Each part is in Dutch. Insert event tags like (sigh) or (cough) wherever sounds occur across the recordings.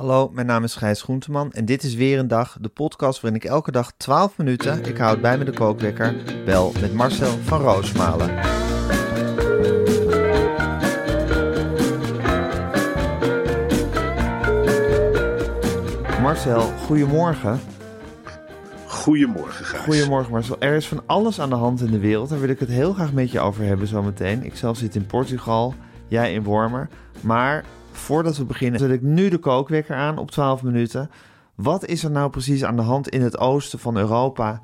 Hallo, mijn naam is Gijs Groenteman en dit is weer een dag, de podcast waarin ik elke dag 12 minuten, ik houd bij me de kookwekker, bel met Marcel van Roosmalen. Marcel, goedemorgen. Goedemorgen, Gijs. Goedemorgen Marcel. Er is van alles aan de hand in de wereld. Daar wil ik het heel graag met je over hebben zometeen. Ik zelf zit in Portugal, jij in Wormer. Maar voordat we beginnen, zet ik nu de kookwekker aan op 12 minuten. Wat is er nou precies aan de hand in het oosten van Europa?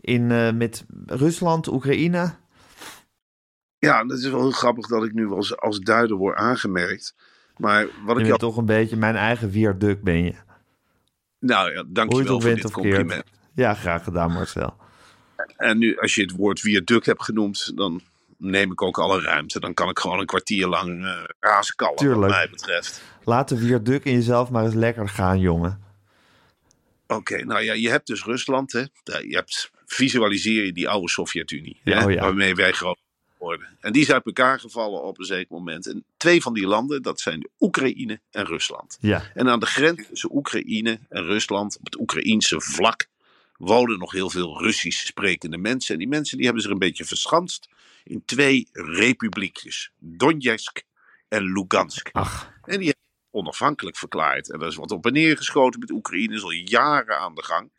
In, uh, met Rusland, Oekraïne? Ja, dat is wel heel grappig dat ik nu als, als duider word aangemerkt. Maar wat je ik bent toch een beetje mijn eigen viaduct ben je. Nou ja, dankjewel voor dit compliment. Keert. Ja, graag gedaan Marcel. En nu, als je het woord viaduct hebt genoemd, dan neem ik ook alle ruimte. Dan kan ik gewoon een kwartier lang uh, razenkallen, Tuurlijk. wat mij betreft. Laat de viaduct in jezelf maar eens lekker gaan, jongen. Oké, nou ja, je hebt dus Rusland, hè. Je hebt, visualiseer je die oude Sovjet-Unie, ja, oh ja. waarmee wij groot worden. En die is uit elkaar gevallen op een zeker moment. En twee van die landen, dat zijn de Oekraïne en Rusland. Ja. En aan de grens tussen Oekraïne en Rusland, op het Oekraïense vlak, wonen nog heel veel Russisch sprekende mensen. En die mensen die hebben zich een beetje verschanst in twee republiekjes. Donetsk en Lugansk. Ach. En die hebben onafhankelijk verklaard. En daar is wat op en neer geschoten met Oekraïne, is al jaren aan de gang.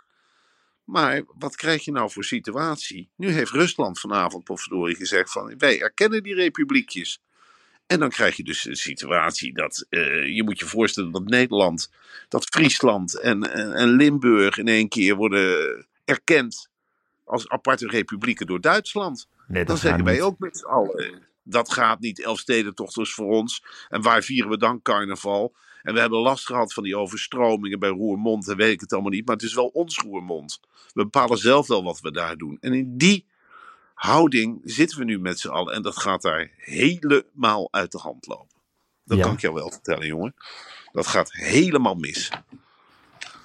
Maar wat krijg je nou voor situatie? Nu heeft Rusland vanavond potverdorie gezegd van wij erkennen die republiekjes. En dan krijg je dus een situatie dat uh, je moet je voorstellen dat Nederland, dat Friesland en, en, en Limburg in één keer worden erkend als aparte republieken door Duitsland. Nee, dan zeggen wij ook met z'n allen. Dat gaat niet, Elfstedentochters voor ons. En waar vieren we dan carnaval? En we hebben last gehad van die overstromingen bij Roermond en weet ik het allemaal niet. Maar het is wel ons Roermond. We bepalen zelf wel wat we daar doen. En in die houding zitten we nu met z'n allen. En dat gaat daar helemaal uit de hand lopen. Dat Ja. kan ik jou wel vertellen, jongen. Dat gaat helemaal mis.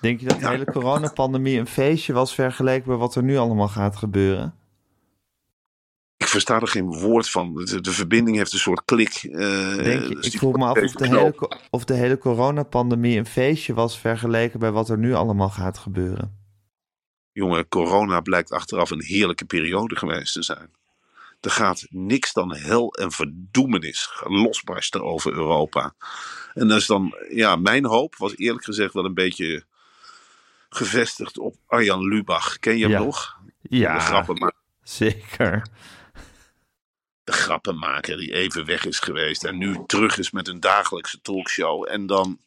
Denk je dat de hele coronapandemie een feestje was vergeleken bij wat er nu allemaal gaat gebeuren? Versta er geen woord van. De, de verbinding heeft een soort klik. eh, Denk je, dus ik vroeg me af of de, hele, of de hele coronapandemie een feestje was vergeleken bij wat er nu allemaal gaat gebeuren. Jongen, corona blijkt achteraf een heerlijke periode geweest te zijn. Er gaat niks dan hel en verdoemenis losbarsten over Europa. En dat is dan, ja, mijn hoop was eerlijk gezegd wel een beetje gevestigd op Arjan Lubach. Ken je hem Ja. nog? Ja, De grappenmaker, zeker. De grappenmaker die even weg is geweest en nu terug is met een dagelijkse talkshow. En dan,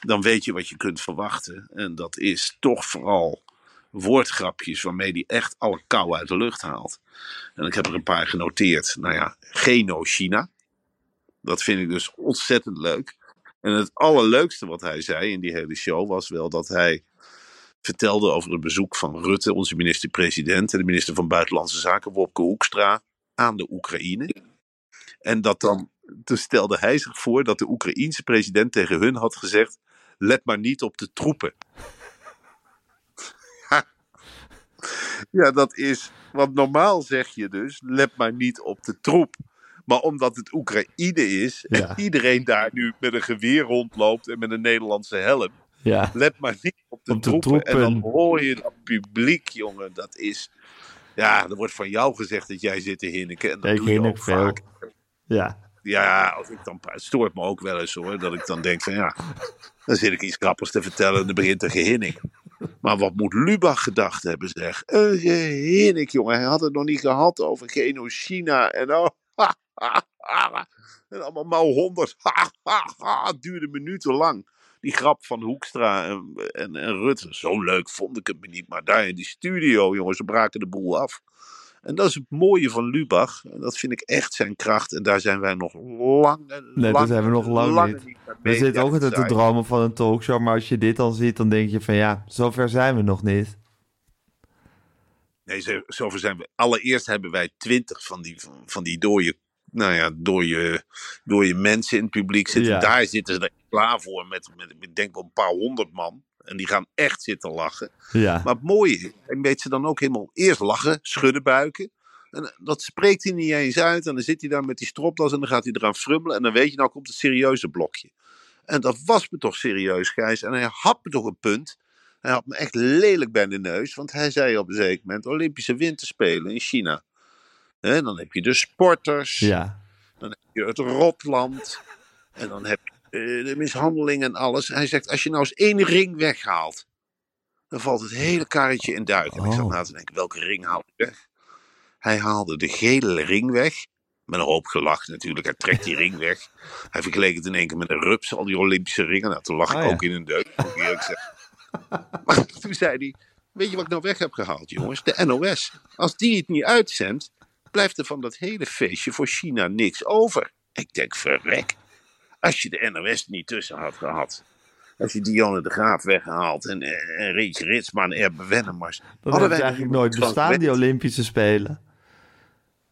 dan weet je wat je kunt verwachten. En dat is toch vooral woordgrapjes waarmee hij echt alle kou uit de lucht haalt. En ik heb er een paar genoteerd. Nou ja, Geno-China. Dat vind ik dus ontzettend leuk. En het allerleukste wat hij zei in die hele show was wel dat hij vertelde over het bezoek van Rutte, onze minister-president, en de minister van Buitenlandse Zaken, Wopke Hoekstra, aan de Oekraïne. En dat dan, toen stelde hij zich voor dat de Oekraïense president tegen hun had gezegd: let maar niet op de troepen. (laughs) Ja, dat is. Want normaal zeg je dus: let maar niet op de troep. Maar omdat het Oekraïne is Ja. en iedereen daar nu met een geweer rondloopt en met een Nederlandse helm. Ja, Let maar niet op de, Op de troepen. En dan troepen. hoor je dat publiek, jongen. Dat is. Ja, er wordt van jou gezegd dat jij zit te hinniken. En dat ik doe je ook veel. vaak. Ja, Ja, als ik dan, het stoort me ook wel eens hoor. Dat ik dan denk van ja, dan zit ik iets grappigs te vertellen en dan begint er gehinnik. Maar wat moet Lubach gedacht hebben zeg. Een gehinnik jongen. Hij had het nog niet gehad over China en oh. (laughs) En allemaal mouw honderd. (laughs) Duurde minuten lang. Die grap van Hoekstra en, en, en Rutte. Zo leuk vond ik het me niet. Maar daar in die studio, jongens, ze braken de boel af. En dat is het mooie van Lubach. En dat vind ik echt zijn kracht. En daar zijn wij nog lang Nee, zijn we nog lang lang niet. mee We zitten ook altijd te dromen van een talkshow, maar als je dit dan ziet, dan denk je van ja, zover zijn we nog niet. Nee, zo- zover zijn we. Allereerst hebben wij twintig van die, van, van die dode, nou ja, dode, dode mensen in het publiek zitten. Ja. Daar zitten ze er klaar voor met, met, ik denk wel een paar honderd man. En die gaan echt zitten lachen. Ja, Maar het mooie is, hij weet ze dan ook helemaal eerst lachen, schudden buiken. En dat spreekt hij niet eens uit. En dan zit hij daar met die stropdas en dan gaat hij eraan frummelen. En dan weet je, nou komt het serieuze blokje. En dat was me toch serieus, Gijs. En hij had me toch een punt. Hij had me echt lelijk bij de neus. Want hij zei op een zeker moment, Olympische Winterspelen in China. Hè, dan heb je de sporters. ja. Dan heb je het rotland. En dan heb je eh, de mishandeling en alles. Hij zegt, als je nou eens één ring weghaalt, dan valt het hele karretje in duiken. En ik zat Oh. na te denken, welke ring haal ik weg? Hij haalde de gele ring weg. Met een hoop gelach natuurlijk. Hij trekt die (laughs) ring weg. Hij vergeleek het in één keer met een rups, al die Olympische ringen. Nou, toen lag Oh, ik ja. ook in een deuk, moet ik eerlijk zeggen. Maar toen zei hij, weet je wat ik nou weg heb gehaald, jongens? De NOS. Als die het niet uitzendt, blijft er van dat hele feestje voor China niks over. Ik denk, verrek. Als je de NOS niet tussen had gehad. Als je Dionne de Graaf weggehaald en, en Reetje Ritsma en Erbe Wennemars. Dat hadden wij eigenlijk nooit bestaan, die. Olympische Spelen.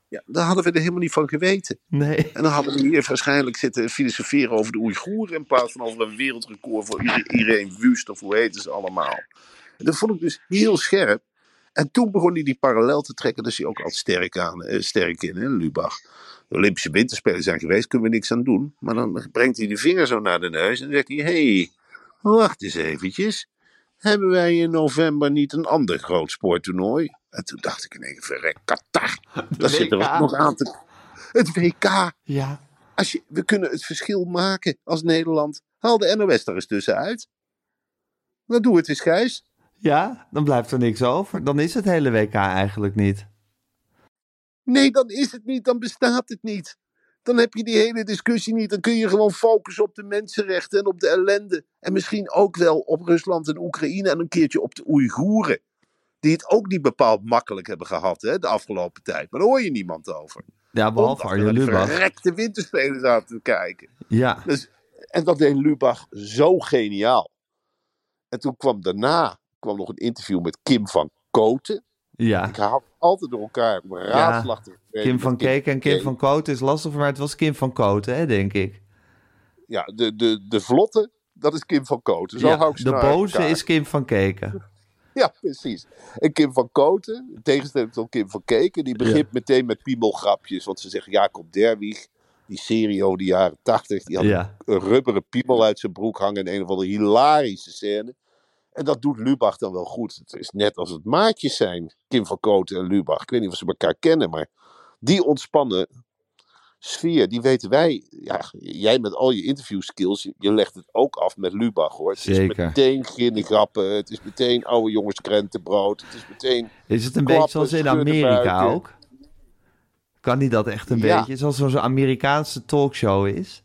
Ja, daar hadden we er helemaal niet van geweten. Nee. En dan hadden we hier waarschijnlijk zitten filosoferen over de Oeigoeren in plaats van over een wereldrecord voor Irene Wust of hoe heet ze allemaal. Dat vond ik dus heel scherp. En toen begon hij die parallel te trekken, dus hij ook al sterk, aan, eh, sterk in, hè, Lubach. De Olympische Winterspelen zijn geweest, kunnen we niks aan doen. Maar dan brengt hij de vinger zo naar de neus en zegt hij: Hé, hey, wacht eens eventjes. Hebben wij in november niet een ander groot sporttoernooi? En toen dacht ik in één keer: Qatar. Dat zit er ook nog aan te. Het WK. Ja. Als je, we kunnen het verschil maken als Nederland. Haal de NOS er eens tussenuit. Dan doe het eens, Gijs. Ja, dan blijft er niks over. Dan is het hele WK eigenlijk niet. Nee, dan is het niet. Dan bestaat het niet. Dan heb je die hele discussie niet. Dan kun je gewoon focussen op de mensenrechten en op de ellende. En misschien ook wel op Rusland en Oekraïne en een keertje op de Oeigoeren. Die het ook niet bepaald makkelijk hebben gehad hè, de afgelopen tijd. Maar daar hoor je niemand over. Ja, behalve Arjen Lubach. verrekte winterspelen zaten te kijken. Ja, Dus, en dat deed Lubach zo geniaal. En toen kwam daarna kwam nog een interview met Kim van Koten. ja. Ik haal altijd door elkaar om te Kim van Keek en Kim van Koten is lastig, maar het was Kim van Koten, hè, denk ik. Ja, de, de, de vlotte, dat is Kim van Koten. Zo Ja, hou ik ze de nou boze elkaar. is Kim van Keken. (laughs) Ja, precies. En Kim van Koten, in tegenstelling tot Kim van Keken, die begint meteen met piemelgrapjes. Want ze zeggen Jacob Derwig, die serie over de jaren tachtig, die had Ja. een rubberen piemel uit zijn broek hangen in een of andere hilarische scène. En dat doet Lubach dan wel goed. Het is net als het maatjes zijn, Kim van Koten en Lubach. Ik weet niet of ze elkaar kennen, maar die ontspannen sfeer, die weten wij. Ja, jij met al je interview skills, je, je legt het ook af met Lubach hoor. Het Zeker. is meteen ginnegrappen, het is meteen oude jongens krentenbrood, het is meteen... Is het een Klappen, beetje zoals in Amerika ook? Kan niet dat echt een Ja. beetje? Zoals zo'n Amerikaanse talkshow is?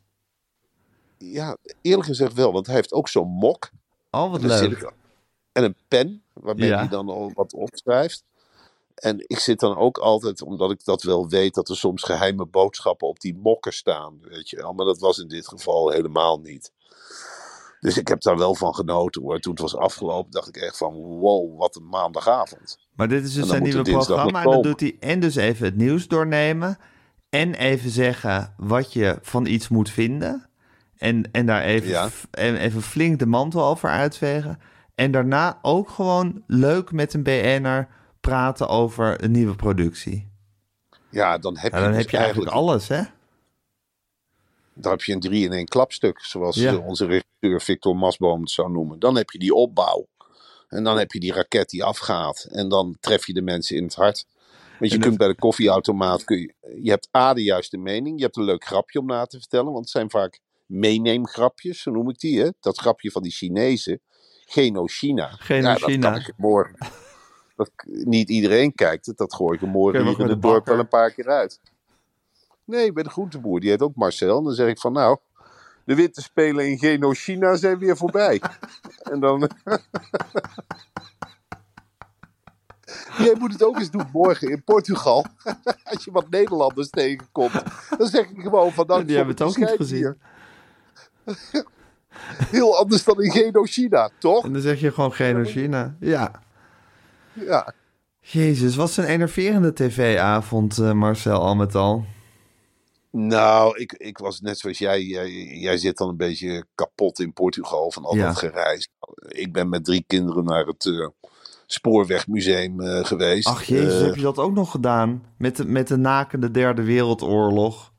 Ja, eerlijk gezegd wel, want hij heeft ook zo'n mok. Oh, wat leuk. ik- en een pen, waarmee Ja. hij dan al wat opschrijft. En ik zit dan ook altijd, omdat ik dat wel weet, dat er soms geheime boodschappen op die mokken staan. Weet je wel. Maar dat was in dit geval helemaal niet. Dus ik heb daar wel van genoten hoor. Toen het was afgelopen, dacht ik echt van wow, wat een maandagavond. Maar dit is dus zijn nieuwe programma. En dan doet hij en dus even het nieuws doornemen. En even zeggen wat je van iets moet vinden. En, en daar even, Ja. en even flink de mantel over uitvegen. En daarna ook gewoon leuk met een BN'er praten over een nieuwe productie. Ja, dan heb je, dan dus heb je eigenlijk alles, hè? Dan heb je een drie in één klapstuk, zoals Ja. onze regisseur Victor Masboom het zou noemen. Dan heb je die opbouw. En dan heb je die raket die afgaat. En dan tref je de mensen in het hart. Want je kunt bij de koffieautomaat, kun je, je hebt A, de juiste mening. Je hebt een leuk grapje om na te vertellen. Want het zijn vaak meeneemgrapjes, zo noem ik die. Hè? Dat grapje van die Chinezen. Geno-China. Geno-China. Ja, dat kan ik morgen. Dat, niet iedereen kijkt het, dat gooi ik je morgen hier in het dorp wel een paar keer uit. Nee, bij de groenteboer. Die heet ook Marcel. En dan zeg ik van nou, de winterspelen in Genochina zijn weer voorbij. en dan... (laughs) Jij moet het ook eens doen morgen in Portugal. (laughs) Als je wat Nederlanders tegenkomt. Dan zeg ik gewoon van... Dan Die hebben het ook niet gezien. (laughs) Heel anders dan in Genochina, toch? En dan zeg je gewoon Genochina. Ja. Ja. Jezus, wat een enerverende tv-avond, eh, Marcel, al met al. Nou, ik, ik was net zoals jij, jij. Jij zit dan een beetje kapot in Portugal van al Ja. dat gereisd. Ik ben met drie kinderen naar het eh, Spoorwegmuseum eh, geweest. Ach jezus, heb je dat ook nog gedaan? Met de, met de nakende derde wereldoorlog.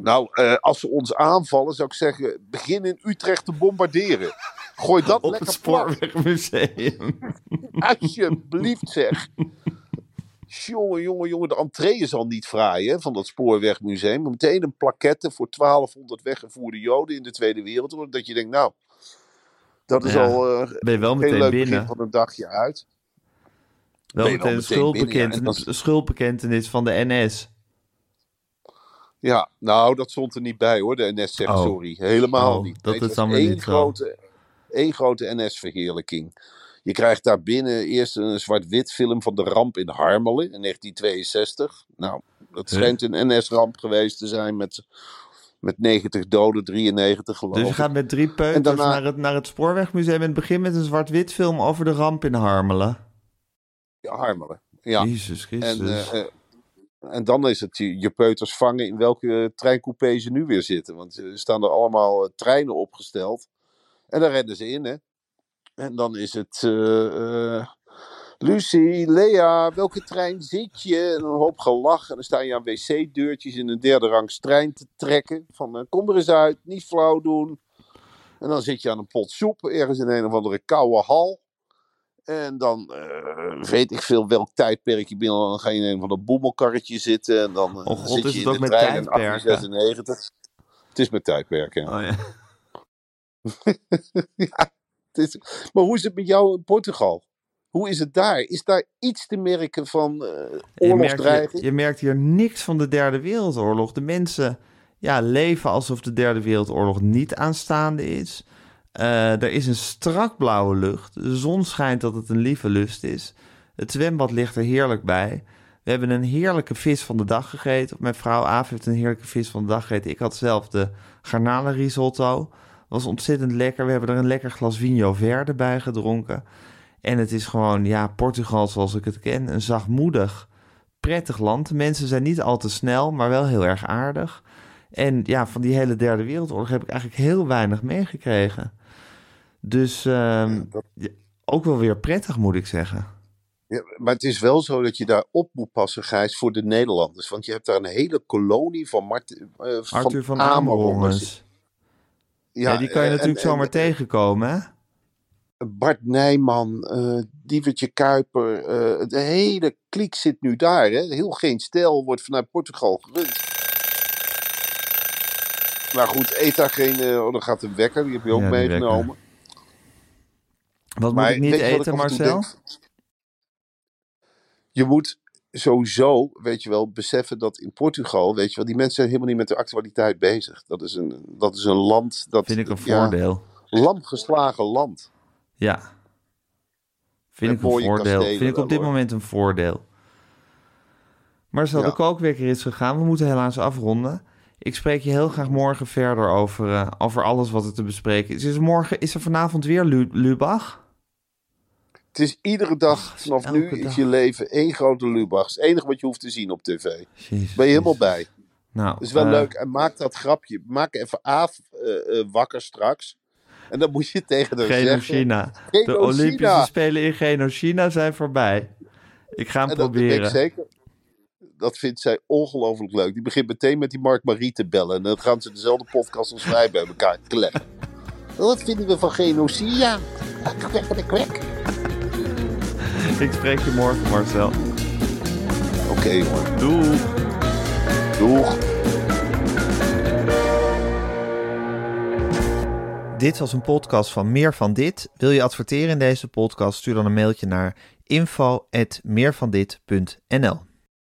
Nou, eh, als ze ons aanvallen, zou ik zeggen: begin in Utrecht te bombarderen. Gooi dat (laughs) Op lekker het. Spoorwegmuseum. (laughs) Alsjeblieft zeg. Jongen, jongen, jongen, de entree is al niet fraai hè, van dat spoorwegmuseum. Meteen een plaquette voor 1200 weggevoerde Joden in de Tweede Wereldoorlog. Dat je denkt, nou, dat is Ja, al eh, Ben je wel een heel meteen leuk binnen. begin van een dagje uit. Wel meteen een binnen, ja. Schuldbekentenis van de NS. Ja, nou, dat stond er niet bij hoor, de NS zegt Oh. sorry. Helemaal Oh, niet. dat Nee, is dan één niet grote, één grote NS-verheerlijking. Je krijgt daar binnen eerst een zwart-wit film van de ramp in Harmelen in 1962. Nou, dat Huh? schijnt een NS-ramp geweest te zijn met, met 90 doden, 93 geloof Dus je gaat met drie peuters En daarna- naar, het, naar het Spoorwegmuseum en het begint met een zwart-wit film over de ramp in Harmelen. Ja, Harmelen. Ja. Jezus En, Christus. eh, eh, en dan is het je, peuters vangen in welke treincoupé ze nu weer zitten. Want er staan er allemaal eh, treinen opgesteld. En daar rennen ze in, hè. En dan is het... eh, eh, Lucie, Lea, welke trein zit je? En een hoop gelach. En dan sta je aan wc-deurtjes in een derde rangs trein te trekken. Van, eh, kom er eens uit, niet flauw doen. En dan zit je aan een pot soep, ergens in een of andere koude hal. En dan eh, weet ik veel welk tijdperk je binnen. Dan ga je in een van dat boemelkarretje zitten. En dan eh, Oh god, zit is je het in ook de met trein in tijdperken? 1896. Het is met tijdperken, ja. oh, ja. (laughs) ja het is, maar hoe is het met jou in Portugal? Hoe is het daar? Is daar iets te merken van eh je, merkt, oorlogsdreiging? je, je merkt hier niks van de Derde Wereldoorlog. De mensen ja, leven alsof de Derde Wereldoorlog niet aanstaande is. Eh, er is een strak blauwe lucht. De zon schijnt dat het een lieve lust is. Het zwembad ligt er heerlijk bij. We hebben een heerlijke vis van de dag gegeten. Mijn vrouw Aaf heeft een heerlijke vis van de dag gegeten. Ik had zelf de garnalenrisotto. Was ontzettend lekker. We hebben er een lekker glas Vinho Verde bij gedronken. En het is gewoon, ja, Portugal zoals ik het ken. Een zachtmoedig, prettig land. De mensen zijn niet al te snel, maar wel heel erg aardig. En ja, van die hele derde wereldoorlog heb ik eigenlijk heel weinig meegekregen. Dus ehm, dat- ook wel weer prettig, moet ik zeggen. Ja, maar het is wel zo dat je daar op moet passen, Gijs, voor de Nederlanders. Want je hebt daar een hele kolonie van, Mart, eh, Arthur van Amerongers. Amerongens. Ja, die kan je eh, natuurlijk en- zomaar en- tegenkomen, hè? Bart Nijman, eh Dievertje Kuiper, eh, de hele kliek zit nu daar. Hè? Heel geen stijl wordt vanuit Portugal gerund. Maar goed, eet daar geen... oh, dan gaat de wekker, die heb je ook Ja, meegenomen. Wat Maar moet ik niet eten, Marcel? Je moet sowieso, weet je wel, beseffen dat in Portugal, weet je wel, die mensen zijn helemaal niet met de actualiteit bezig. Dat is een, dat is een land dat... Vind ik een ja, voordeel. lam geslagen land. Ja. Vind ik een voordeel. Vind ik op dit hoor. moment een voordeel. Marcel, Ja. de kookwekker is gegaan. We moeten helaas afronden. Ik spreek je heel graag morgen verder over, eh, over alles wat er te bespreken is. Is morgen, is er vanavond weer Lu Lubach? Het is iedere dag, vanaf nu elke is dag. je leven één grote Lubach. Het enige wat je hoeft te zien op tv. Jezus, Ben je helemaal bij. Nou, Dat is wel eh, leuk. En maak dat grapje. Maak even Aaf eh, eh, wakker straks. En dan moet je (laughs) tegen zeggen... Genochina. De. Olympische Spelen in Genochina zijn voorbij. Ik ga hem En dat weet ik proberen. zeker. Dat vindt zij ongelooflijk leuk. Die begint meteen met die Mark Marie te bellen. En dan gaan ze dezelfde podcast als wij bij elkaar klemmen. Wat (laughs) vinden we van genocide? Kwek, kwek, kwek. Ik spreek je morgen, Marcel. Oké, jongen. Doei. Doeg. Dit was een podcast van Meer van Dit. Wil je adverteren in deze podcast? Stuur dan een mailtje naar info.meervandit.nl